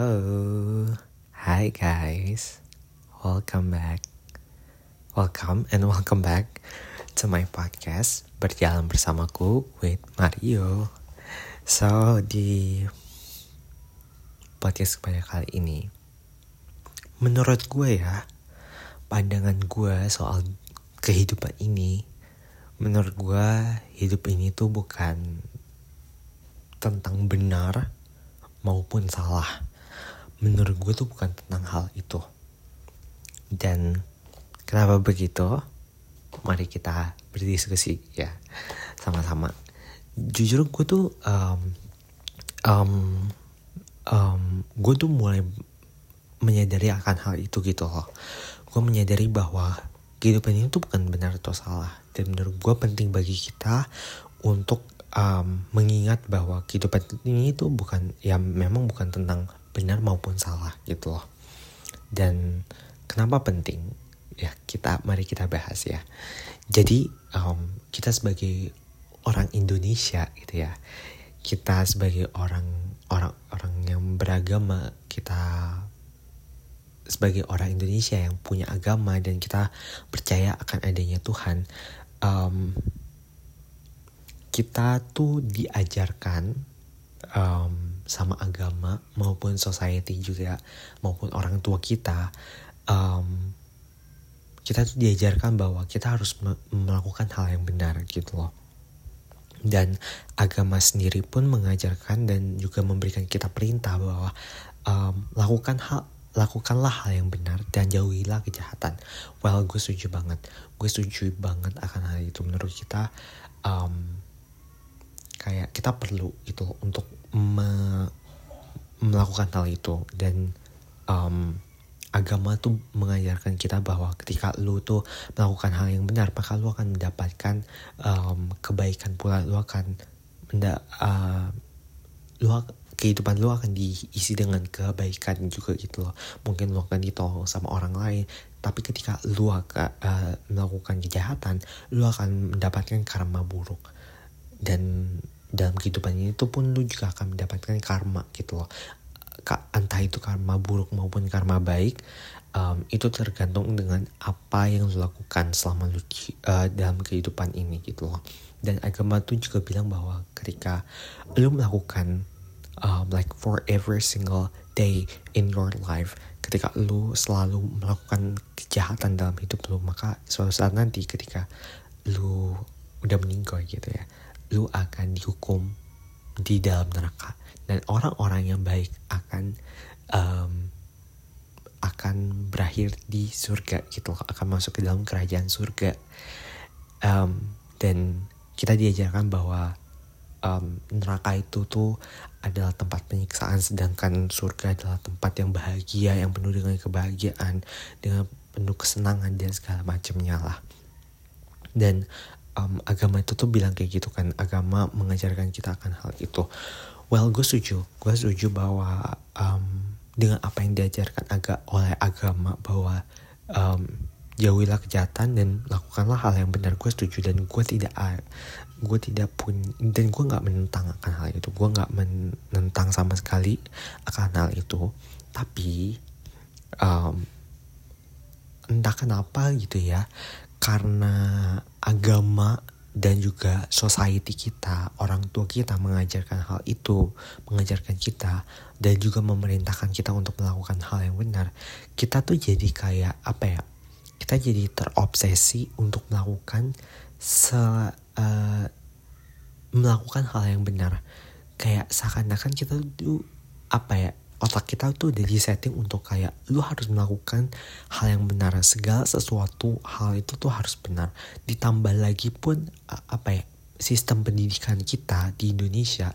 Halo, hi guys, welcome back, welcome and welcome back to my podcast berjalan bersamaku with Mario. So di podcast pada kali ini, menurut gue ya, pandangan gue soal kehidupan ini, menurut gue hidup ini tuh bukan tentang benar maupun salah. Menurut gue tuh bukan tentang hal itu. Dan kenapa begitu? Mari kita berdiskusi ya sama-sama. Jujur gue tuh um, um, um, gue tuh mulai menyadari akan hal itu gitu loh. Gue menyadari bahwa kehidupan ini tuh bukan benar atau salah. Dan menurut gue penting bagi kita untuk um, mengingat bahwa kehidupan ini itu bukan ya memang bukan tentang benar maupun salah gitu loh. Dan kenapa penting? Ya kita mari kita bahas ya. Jadi um, kita sebagai orang Indonesia gitu ya kita sebagai orang orang orang yang beragama kita sebagai orang Indonesia yang punya agama dan kita percaya akan adanya Tuhan um, kita tuh diajarkan um, sama agama maupun society juga maupun orang tua kita um, kita diajarkan bahwa kita harus melakukan hal yang benar gitu loh dan agama sendiri pun mengajarkan dan juga memberikan kita perintah bahwa um, lakukan hal lakukanlah hal yang benar dan jauhilah kejahatan. Well, gue setuju banget. Gue setuju banget akan hal itu. Menurut kita, um, kayak kita perlu gitu untuk me melakukan hal itu. Dan um, agama tuh mengajarkan kita bahwa ketika lu tuh melakukan hal yang benar maka lu akan mendapatkan um, kebaikan pula. Lu akan menda uh, lu kehidupan lu akan diisi dengan kebaikan juga gitu loh. Mungkin lu akan ditolong sama orang lain tapi ketika lu akan uh, melakukan kejahatan lu akan mendapatkan karma buruk. Dan dalam kehidupan ini tuh pun lu juga akan mendapatkan karma gitu loh. Entah itu karma buruk maupun karma baik um, itu tergantung dengan apa yang lu lakukan selama lu uh, dalam kehidupan ini gitu loh. Dan agama tuh juga bilang bahwa ketika lu melakukan um, like for every single day in your life ketika lu selalu melakukan kejahatan dalam hidup lu maka suatu saat nanti ketika lu udah meninggal gitu ya lu akan dihukum di dalam neraka. Dan orang-orang yang baik akan um, akan berakhir di surga gitu akan masuk ke dalam kerajaan surga. Um, dan kita diajarkan bahwa um, neraka itu tuh adalah tempat penyiksaan sedangkan surga adalah tempat yang bahagia yang penuh dengan kebahagiaan dengan penuh kesenangan dan segala macamnya lah. Dan um, agama itu tuh bilang kayak gitu kan agama mengajarkan kita akan hal itu. Well gue setuju. Gue setuju bahwa um, dengan apa yang diajarkan agak oleh agama bahwa um, jauhilah kejahatan dan lakukanlah hal yang benar. Gue setuju dan gue tidak gue tidak pun dan gue nggak menentang akan hal itu. Gue nggak menentang sama sekali akan hal itu. Tapi um, entah kenapa gitu ya karena agama dan juga society kita, orang tua kita mengajarkan hal itu, mengajarkan kita dan juga memerintahkan kita untuk melakukan hal yang benar. Kita tuh jadi kayak apa ya? Kita jadi terobsesi untuk melakukan se uh, melakukan hal yang benar. Kayak seakan-akan kita tuh apa ya? Otak kita tuh udah setting untuk kayak lu harus melakukan hal yang benar. Segala sesuatu hal itu tuh harus benar. Ditambah lagi pun apa ya sistem pendidikan kita di Indonesia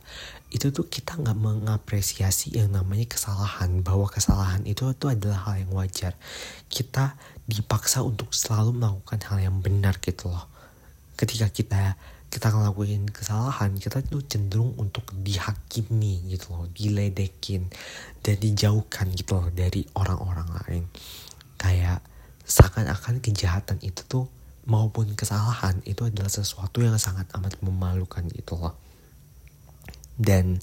itu tuh kita nggak mengapresiasi yang namanya kesalahan bahwa kesalahan itu tuh adalah hal yang wajar. Kita dipaksa untuk selalu melakukan hal yang benar gitu loh ketika kita kita ngelakuin kesalahan kita tuh cenderung untuk dihakimi gitu loh diledekin dan dijauhkan gitu loh dari orang-orang lain. Kayak seakan-akan kejahatan itu tuh maupun kesalahan itu adalah sesuatu yang sangat amat memalukan gitu loh. Dan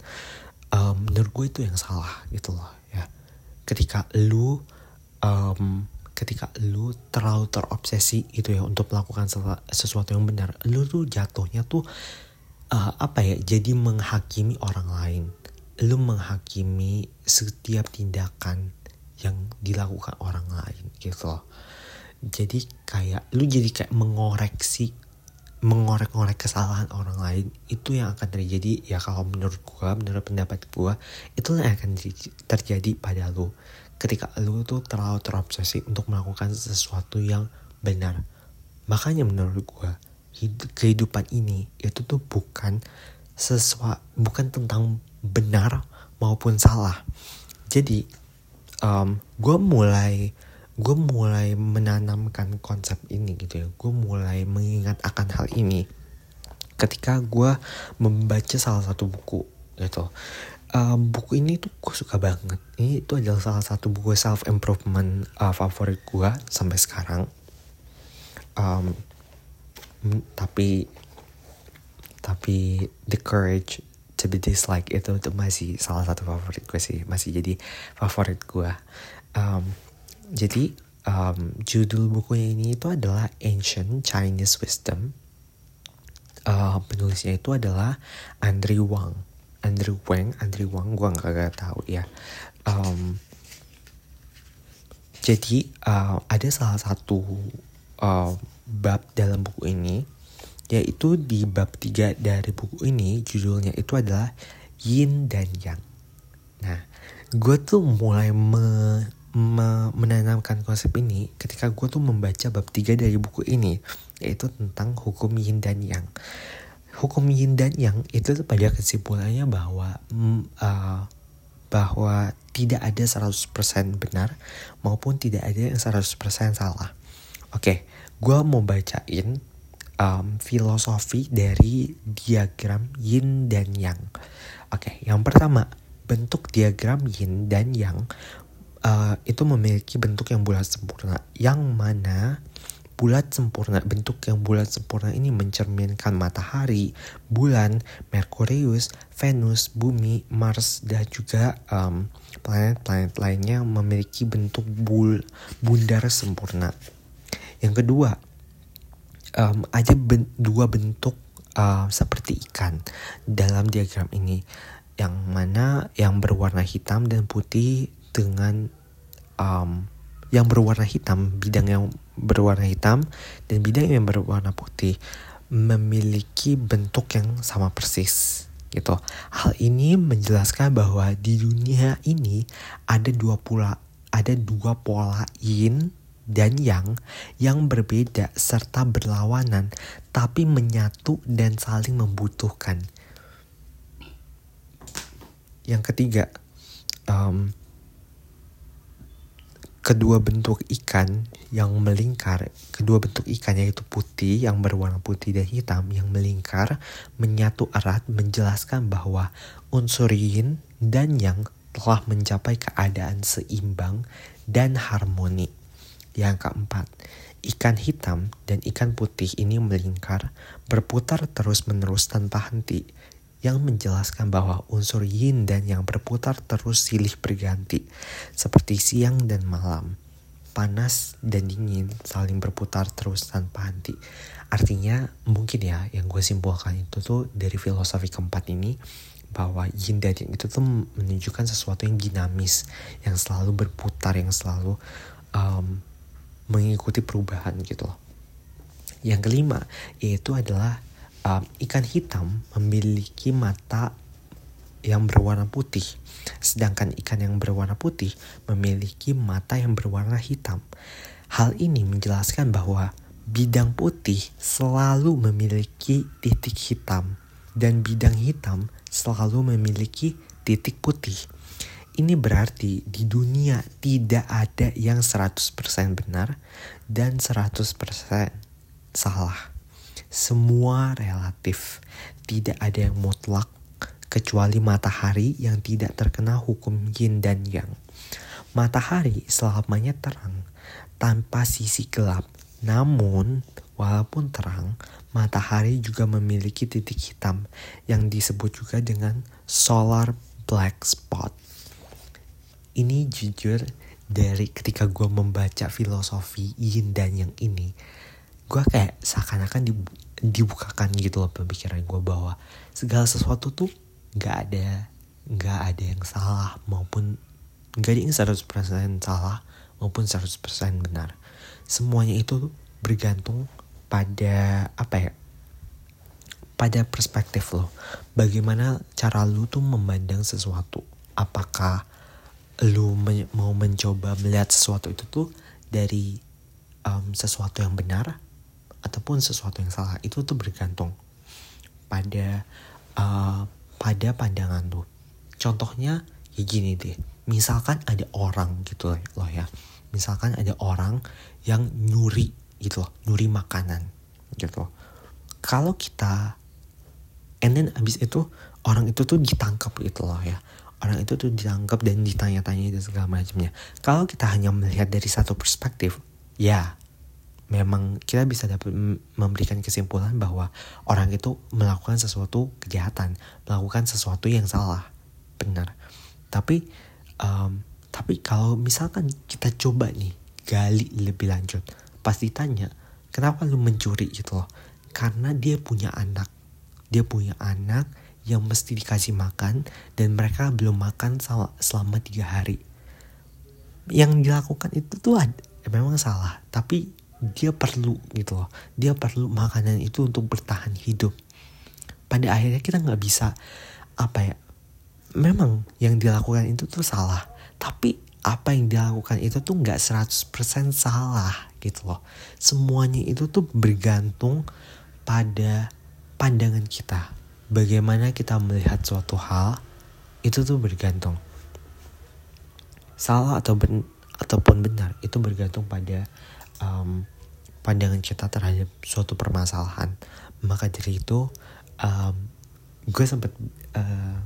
um, menurut gue itu yang salah gitu loh ya. Ketika lu um, ketika lu terlalu terobsesi gitu ya untuk melakukan sesuatu yang benar lu tuh jatuhnya tuh uh, apa ya jadi menghakimi orang lain. Lu menghakimi setiap tindakan yang dilakukan orang lain gitu loh. Jadi kayak lu jadi kayak mengoreksi mengorek-ngorek kesalahan orang lain itu yang akan terjadi. Ya kalau menurut gua menurut pendapat gua itu yang akan terjadi pada lu ketika lu tuh terlalu terobsesi untuk melakukan sesuatu yang benar. Makanya menurut gua kehidupan ini itu tuh bukan sesuatu bukan tentang benar maupun salah. Jadi um, gue mulai gue mulai menanamkan konsep ini gitu ya. Gue mulai mengingat akan hal ini. Ketika gue membaca salah satu buku gitu um, buku ini tuh gue suka banget ini itu adalah salah satu buku self improvement uh, favorit gue sampai sekarang um, tapi tapi the courage to be disliked itu itu masih salah satu favorit gue sih masih jadi favorit gue um, jadi um, judul bukunya ini itu adalah Ancient Chinese Wisdom. Uh, penulisnya itu adalah Andrew Wang. Andrew Wang, Andrew Wang, gue nggak gak tahu ya. Um, jadi uh, ada salah satu uh, bab dalam buku ini, yaitu di bab tiga dari buku ini judulnya itu adalah Yin dan Yang. Nah, gue tuh mulai me me menanamkan konsep ini ketika gue tuh membaca bab 3 dari buku ini yaitu tentang hukum yin dan yang hukum yin dan yang itu pada kesimpulannya bahwa uh, bahwa tidak ada 100% benar maupun tidak ada yang 100% salah. Oke gue mau bacain um, filosofi dari diagram yin dan yang. Oke yang pertama bentuk diagram yin dan yang uh, itu memiliki bentuk yang bulat sempurna. Yang mana bulat sempurna bentuk yang bulat sempurna ini mencerminkan matahari, bulan, Merkurius, Venus, bumi, Mars dan juga planet-planet um, lainnya memiliki bentuk bul bundar sempurna. Yang kedua, um, ada ben dua bentuk uh, seperti ikan dalam diagram ini, yang mana yang berwarna hitam dan putih dengan um, yang berwarna hitam, bidang yang berwarna hitam dan bidang yang berwarna putih memiliki bentuk yang sama persis gitu. Hal ini menjelaskan bahwa di dunia ini ada dua pola ada dua pola yin dan yang yang berbeda serta berlawanan tapi menyatu dan saling membutuhkan. Yang ketiga, um, kedua bentuk ikan yang melingkar, kedua bentuk ikan yaitu putih yang berwarna putih dan hitam yang melingkar menyatu erat menjelaskan bahwa unsur yin dan yang telah mencapai keadaan seimbang dan harmoni. Yang keempat, ikan hitam dan ikan putih ini melingkar, berputar terus-menerus tanpa henti yang menjelaskan bahwa unsur yin dan yang berputar terus silih berganti, seperti siang dan malam. Panas dan dingin saling berputar terus tanpa henti. Artinya mungkin ya yang gue simpulkan itu tuh dari filosofi keempat ini bahwa yin dan yang itu tuh menunjukkan sesuatu yang dinamis, yang selalu berputar, yang selalu um, mengikuti perubahan gitu loh. Yang kelima yaitu adalah um, ikan hitam memiliki mata yang berwarna putih, sedangkan ikan yang berwarna putih memiliki mata yang berwarna hitam. Hal ini menjelaskan bahwa bidang putih selalu memiliki titik hitam dan bidang hitam selalu memiliki titik putih. Ini berarti di dunia tidak ada yang 100% benar dan 100% salah. Semua relatif, tidak ada yang mutlak kecuali matahari yang tidak terkena hukum yin dan yang. Matahari selamanya terang tanpa sisi gelap. Namun, walaupun terang, matahari juga memiliki titik hitam yang disebut juga dengan solar black spot. Ini jujur dari ketika gue membaca filosofi yin dan yang ini, gue kayak seakan-akan dibukakan gitu loh pemikiran gue bahwa segala sesuatu tuh nggak ada nggak ada yang salah maupun nggak ada yang 100% salah maupun 100% benar. Semuanya itu bergantung pada apa ya pada perspektif lo. Bagaimana cara lu tuh memandang sesuatu? Apakah lu men mau mencoba melihat sesuatu itu tuh dari um, sesuatu yang benar ataupun sesuatu yang salah itu tuh bergantung pada uh, pada pandangan lu. Contohnya ya gini deh misalkan ada orang gitu loh ya. Misalkan ada orang yang nyuri gitu loh nyuri makanan gitu kalau kita and then abis itu orang itu tuh ditangkap gitu loh ya. Orang itu tuh ditangkap dan ditanya-tanya dan segala macamnya. Kalau kita hanya melihat dari satu perspektif ya memang kita bisa dapat memberikan kesimpulan bahwa orang itu melakukan sesuatu kejahatan melakukan sesuatu yang salah. Benar. Tapi um, tapi kalau misalkan kita coba nih gali lebih lanjut pasti tanya kenapa lu mencuri? Gitu loh. Karena dia punya anak. Dia punya anak yang mesti dikasih makan dan mereka belum makan selama tiga hari. Yang dilakukan itu tuh ada, memang salah. Tapi dia perlu gitu loh dia perlu makanan itu untuk bertahan hidup pada akhirnya kita nggak bisa apa ya memang yang dilakukan itu tuh salah tapi apa yang dilakukan itu tuh nggak 100% salah gitu loh semuanya itu tuh bergantung pada pandangan kita. Bagaimana kita melihat suatu hal itu tuh bergantung. Salah atau ben ataupun benar itu bergantung pada um, pandangan kita terhadap suatu permasalahan. Maka dari itu um, gue sempat uh,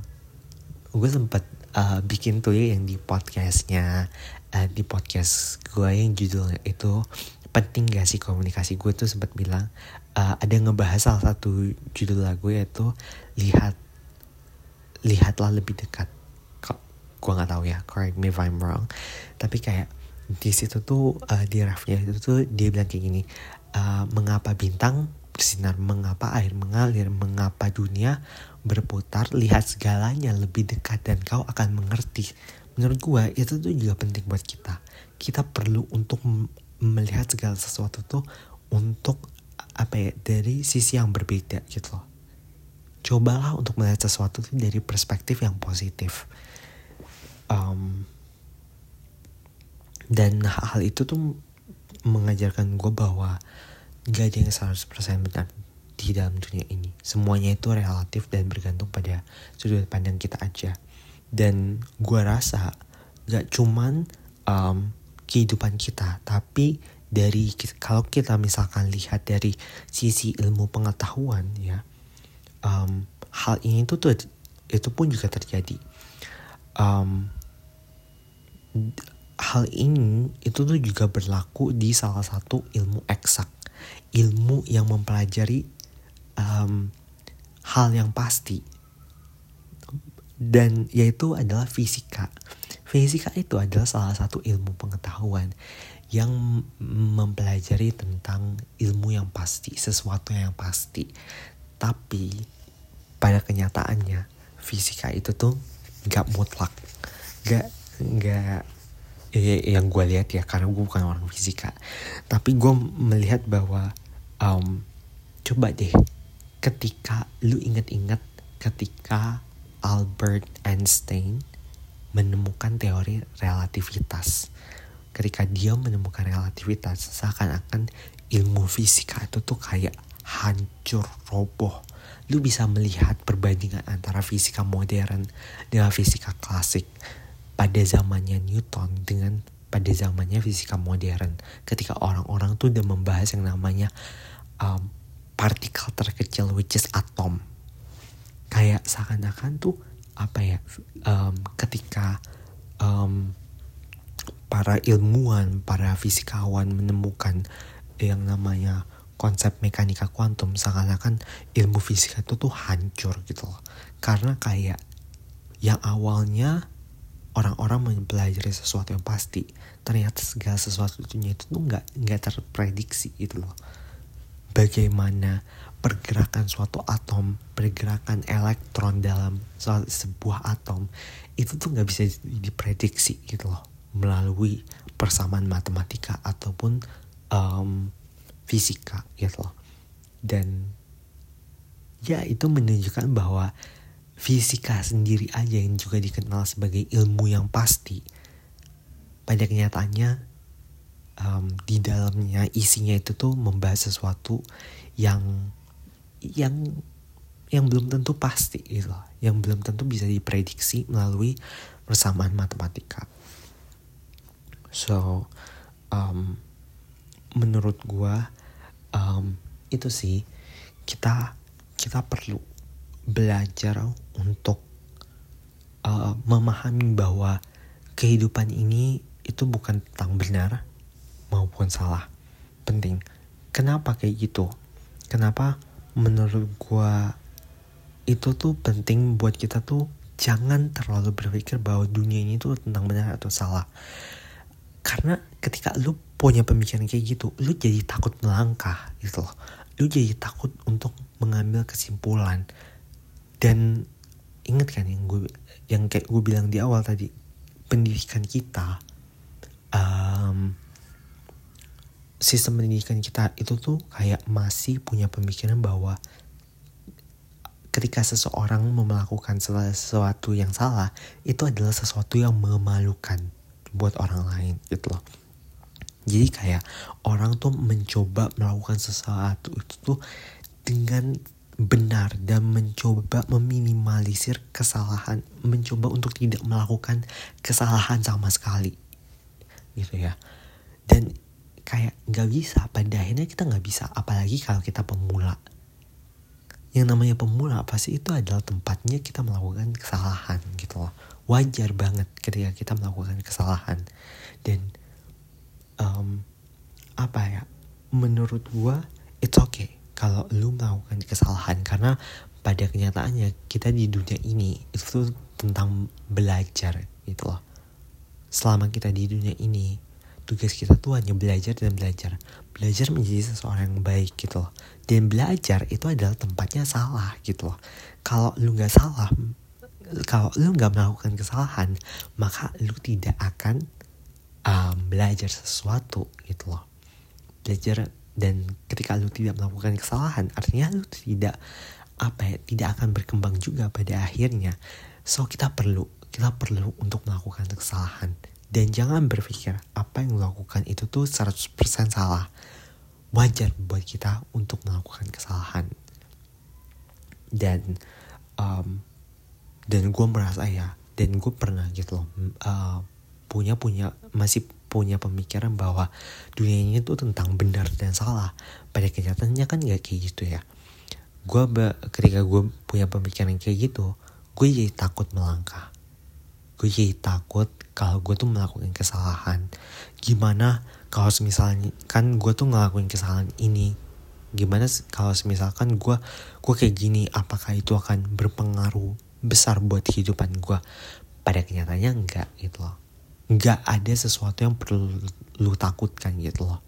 gue sempat uh, bikin tuh ya yang di podcastnya uh, di podcast gue yang judulnya itu penting gak sih komunikasi? Gue tuh sempat bilang uh, ada ngebahas salah satu judul lagu yaitu lihat lihatlah lebih dekat. Gue nggak tahu ya correct me if I'm wrong. Tapi kayak di situ tuh uh, di refnya itu tuh dia bilang kayak gini uh, mengapa bintang bersinar mengapa air mengalir mengapa dunia berputar lihat segalanya lebih dekat dan kau akan mengerti. Menurut gue itu tuh juga penting buat kita. Kita perlu untuk melihat segala sesuatu tuh untuk apa ya dari sisi yang berbeda gitu loh. Cobalah untuk melihat sesuatu itu dari perspektif yang positif. Um, dan hal itu tuh mengajarkan gue bahwa gak ada yang 100% benar di dalam dunia ini. Semuanya itu relatif dan bergantung pada sudut pandang kita aja. Dan gue rasa gak cuman um, kehidupan kita tapi dari kalau kita misalkan lihat dari sisi ilmu pengetahuan ya um, hal ini tuh, tuh itu pun juga terjadi. Um, hal ini itu tuh juga berlaku di salah satu ilmu eksak. Ilmu yang mempelajari um, hal yang pasti. Dan yaitu adalah fisika. Fisika itu adalah salah satu ilmu pengetahuan yang mempelajari tentang ilmu yang pasti, sesuatu yang pasti. Tapi pada kenyataannya fisika itu tuh gak mutlak, gak gak ya, yang gue lihat ya karena gue bukan orang fisika. Tapi gue melihat bahwa um, coba deh ketika lu inget-inget ketika Albert Einstein menemukan teori relativitas. Ketika dia menemukan relativitas seakan-akan ilmu fisika itu tuh kayak hancur roboh. Lu bisa melihat perbandingan antara fisika modern dengan fisika klasik pada zamannya Newton dengan pada zamannya fisika modern ketika orang-orang tuh udah membahas yang namanya um, partikel terkecil which is atom kayak seakan-akan tuh apa ya um, ketika um, para ilmuwan, para fisikawan menemukan yang namanya konsep mekanika kuantum seakan-akan ilmu fisika itu tuh hancur gitu loh. Karena kayak yang awalnya orang-orang mempelajari sesuatu yang pasti ternyata segala sesuatunya itu tuh nggak nggak terprediksi gitu loh. Bagaimana pergerakan suatu atom pergerakan elektron dalam sebuah atom itu tuh nggak bisa diprediksi gitu loh melalui persamaan matematika ataupun um, fisika gitu loh. Dan ya itu menunjukkan bahwa fisika sendiri aja yang juga dikenal sebagai ilmu yang pasti. Pada kenyataannya um, di dalamnya isinya itu tuh membahas sesuatu yang yang yang belum tentu pasti gitu loh. Yang belum tentu bisa diprediksi melalui persamaan matematika. So um, menurut gua um, itu sih. Kita kita perlu belajar untuk uh, memahami bahwa kehidupan ini itu bukan tentang benar maupun salah. Penting. Kenapa kayak gitu? Kenapa menurut gua itu tuh penting buat kita tuh jangan terlalu berpikir bahwa dunia ini tuh tentang benar atau salah. Karena ketika lu punya pemikiran kayak gitu, lu jadi takut melangkah gitu loh. Lu jadi takut untuk mengambil kesimpulan dan inget kan yang gue yang kayak gue bilang di awal tadi pendidikan kita um, sistem pendidikan kita itu tuh kayak masih punya pemikiran bahwa ketika seseorang melakukan sesuatu yang salah itu adalah sesuatu yang memalukan buat orang lain gitu loh. Jadi kayak orang tuh mencoba melakukan sesuatu itu tuh dengan benar dan mencoba meminimalisir kesalahan, mencoba untuk tidak melakukan kesalahan sama sekali, gitu ya. Dan kayak nggak bisa, pada akhirnya kita nggak bisa, apalagi kalau kita pemula. Yang namanya pemula pasti itu adalah tempatnya kita melakukan kesalahan gitu loh. Wajar banget ketika kita melakukan kesalahan dan um, apa ya? Menurut gua it's okay kalau lu melakukan kesalahan karena pada kenyataannya kita di dunia ini itu tentang belajar gitu loh. Selama kita di dunia ini tugas kita tuh hanya belajar dan belajar. Belajar menjadi seseorang yang baik gitu loh. Dan belajar itu adalah tempatnya salah gitu loh. Kalau lu nggak salah, kalau lu nggak melakukan kesalahan, maka lu tidak akan um, belajar sesuatu gitu loh. Belajar dan ketika lu tidak melakukan kesalahan artinya lu tidak apa ya tidak akan berkembang juga pada akhirnya. So kita perlu kita perlu untuk melakukan kesalahan. Dan jangan berpikir apa yang lu lakukan itu tuh 100% salah. Wajar buat kita untuk melakukan kesalahan. Dan um, dan gue merasa ya dan gue pernah gitu loh uh, punya punya masih punya pemikiran bahwa dunia ini tuh tentang benar dan salah. Pada kenyataannya kan gak kayak gitu ya. Gue ketika gue punya pemikiran kayak gitu, gue jadi takut melangkah. Gue jadi takut kalau gue tuh melakukan kesalahan. Gimana kalau misalnya kan gue tuh ngelakuin kesalahan ini, gimana kalau misalkan gue gue kayak gini apakah itu akan berpengaruh besar buat kehidupan gue pada kenyataannya enggak gitu loh nggak ada sesuatu yang perlu lu takutkan gitu loh.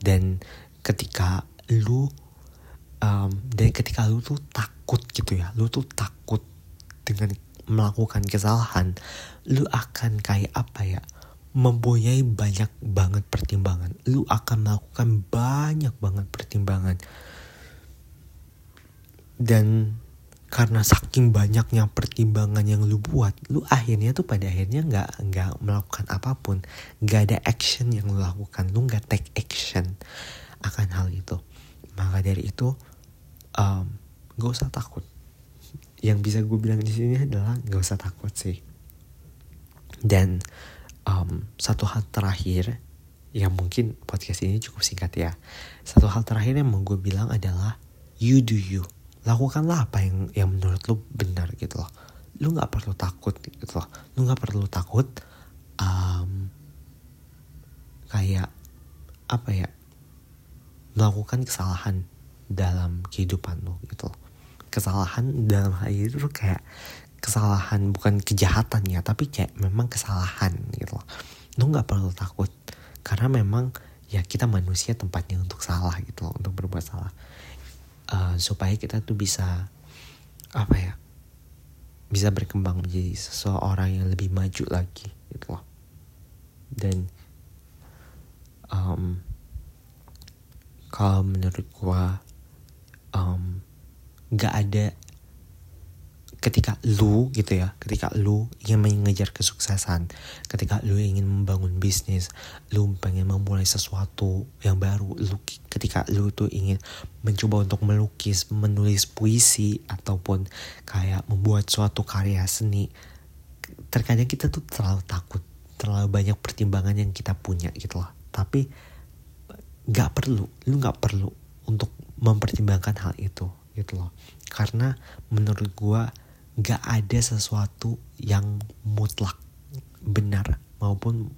Dan ketika lu um, dan ketika lu tuh takut gitu ya lu tuh takut dengan melakukan kesalahan lu akan kayak apa ya mempunyai banyak banget pertimbangan. Lu akan melakukan banyak banget pertimbangan. Dan karena saking banyaknya pertimbangan yang lu buat, lu akhirnya tuh pada akhirnya nggak nggak melakukan apa pun, nggak ada action yang lu lakukan, lu nggak take action akan hal itu. Maka dari itu, um, gak usah takut. Yang bisa gue bilang di sini adalah gak usah takut sih. Dan um, satu hal terakhir yang mungkin podcast ini cukup singkat ya. Satu hal terakhir yang mau gue bilang adalah you do you lakukanlah apa yang yang menurut lu benar gitu loh. Lu nggak perlu takut gitu loh. Lu nggak perlu takut um, kayak apa ya melakukan kesalahan dalam kehidupan lo gitu loh. Kesalahan dalam hal itu kayak kesalahan bukan kejahatan ya tapi kayak memang kesalahan gitu loh. Lu nggak perlu takut karena memang ya kita manusia tempatnya untuk salah gitu loh untuk berbuat salah uh, supaya kita tuh bisa apa ya bisa berkembang menjadi seseorang yang lebih maju lagi gitu loh. Dan um, kalau menurut gua um, nggak ada ketika lu gitu ya ketika lu ingin mengejar kesuksesan ketika lu ingin membangun bisnis lu pengen memulai sesuatu yang baru lu ketika lu tuh ingin mencoba untuk melukis menulis puisi ataupun kayak membuat suatu karya seni terkadang kita tuh terlalu takut terlalu banyak pertimbangan yang kita punya gitu loh tapi nggak perlu lu nggak perlu untuk mempertimbangkan hal itu gitu loh. Karena menurut gua gak ada sesuatu yang mutlak benar maupun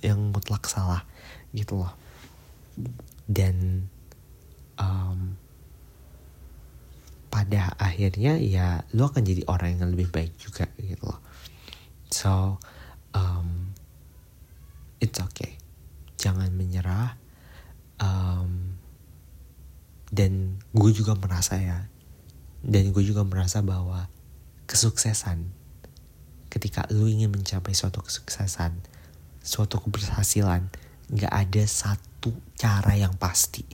yang mutlak salah gitu loh. Dan um, pada akhirnya ya lo akan jadi orang yang lebih baik juga gitu loh. So um, it's okay. Jangan menyerah. Um, dan gue juga merasa ya. Dan gue juga merasa bahwa kesuksesan. Ketika lu ingin mencapai suatu kesuksesan, suatu keberhasilan, gak ada satu cara yang pasti.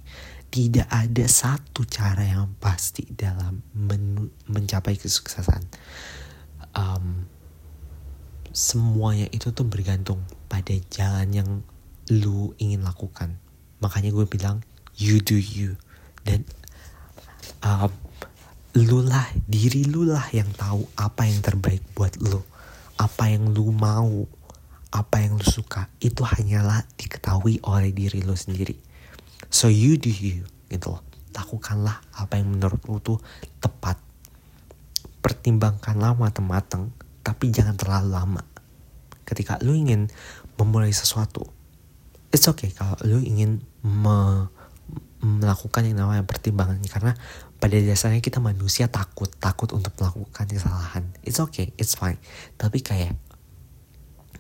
Tidak ada satu cara yang pasti dalam men mencapai kesuksesan. Um, semuanya itu tuh bergantung pada jalan yang lu ingin lakukan. Makanya gue bilang, you do you. Dan um, lu lah diri lu lah yang tahu apa yang terbaik buat lu. Apa yang lu mau apa yang lu suka. Itu hanyalah diketahui oleh diri lu sendiri. So you do you gitu loh. Lakukanlah apa yang menurut lu tuh tepat. Pertimbangkanlah matang-matang tapi jangan terlalu lama. Ketika lu ingin memulai sesuatu it's okay kalau lu ingin me melakukan yang namanya pertimbangan. Karena pada dasarnya kita manusia takut takut untuk melakukan kesalahan. It's okay it's fine. Tapi kayak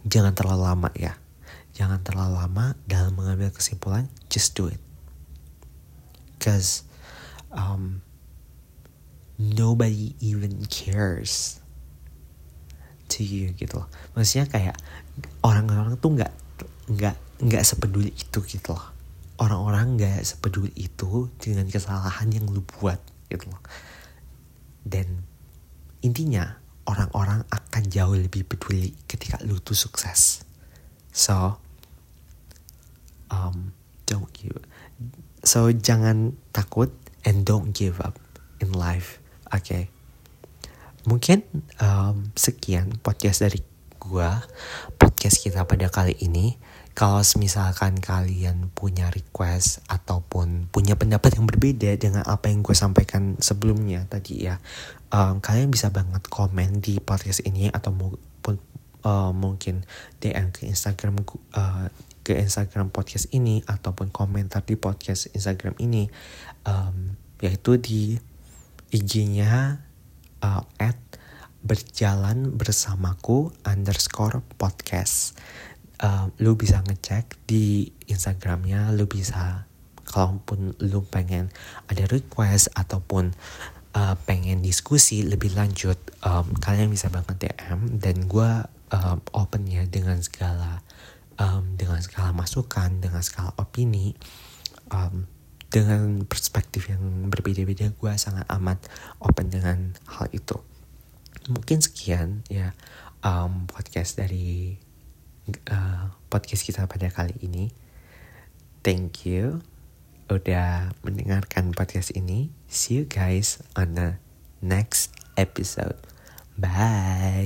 jangan terlalu lama ya. Jangan terlalu lama dalam mengambil kesimpulan just do it. Cause um, nobody even cares to you gitu loh. Maksudnya kayak orang-orang tuh nggak nggak nggak sepeduli itu gitu loh orang-orang gak sepeduli itu dengan kesalahan yang lu buat gitu loh. Dan intinya orang-orang akan jauh lebih peduli ketika lu tuh sukses. So, um, don't give. So jangan takut and don't give up in life. Oke. Okay. Mungkin um, sekian podcast dari gua, podcast kita pada kali ini kalau misalkan kalian punya request ataupun punya pendapat yang berbeda dengan apa yang gue sampaikan sebelumnya tadi ya um, kalian bisa banget komen di podcast ini atau maupun uh, mungkin DM ke Instagram uh, ke Instagram podcast ini ataupun komentar di podcast Instagram ini um, yaitu di IG-nya uh, at berjalan bersamaku underscore podcast lu bisa ngecek di Instagramnya lu bisa kalaupun lu pengen ada request ataupun uh, pengen diskusi lebih lanjut um, kalian bisa banget DM dan gue um, open ya dengan segala um, dengan segala masukan dengan segala opini um, dengan perspektif yang berbeda-beda gue sangat amat open dengan hal itu. Mungkin sekian ya um, podcast dari uh, podcast kita pada kali ini. Thank you udah mendengarkan podcast ini. See you guys on the next episode. Bye.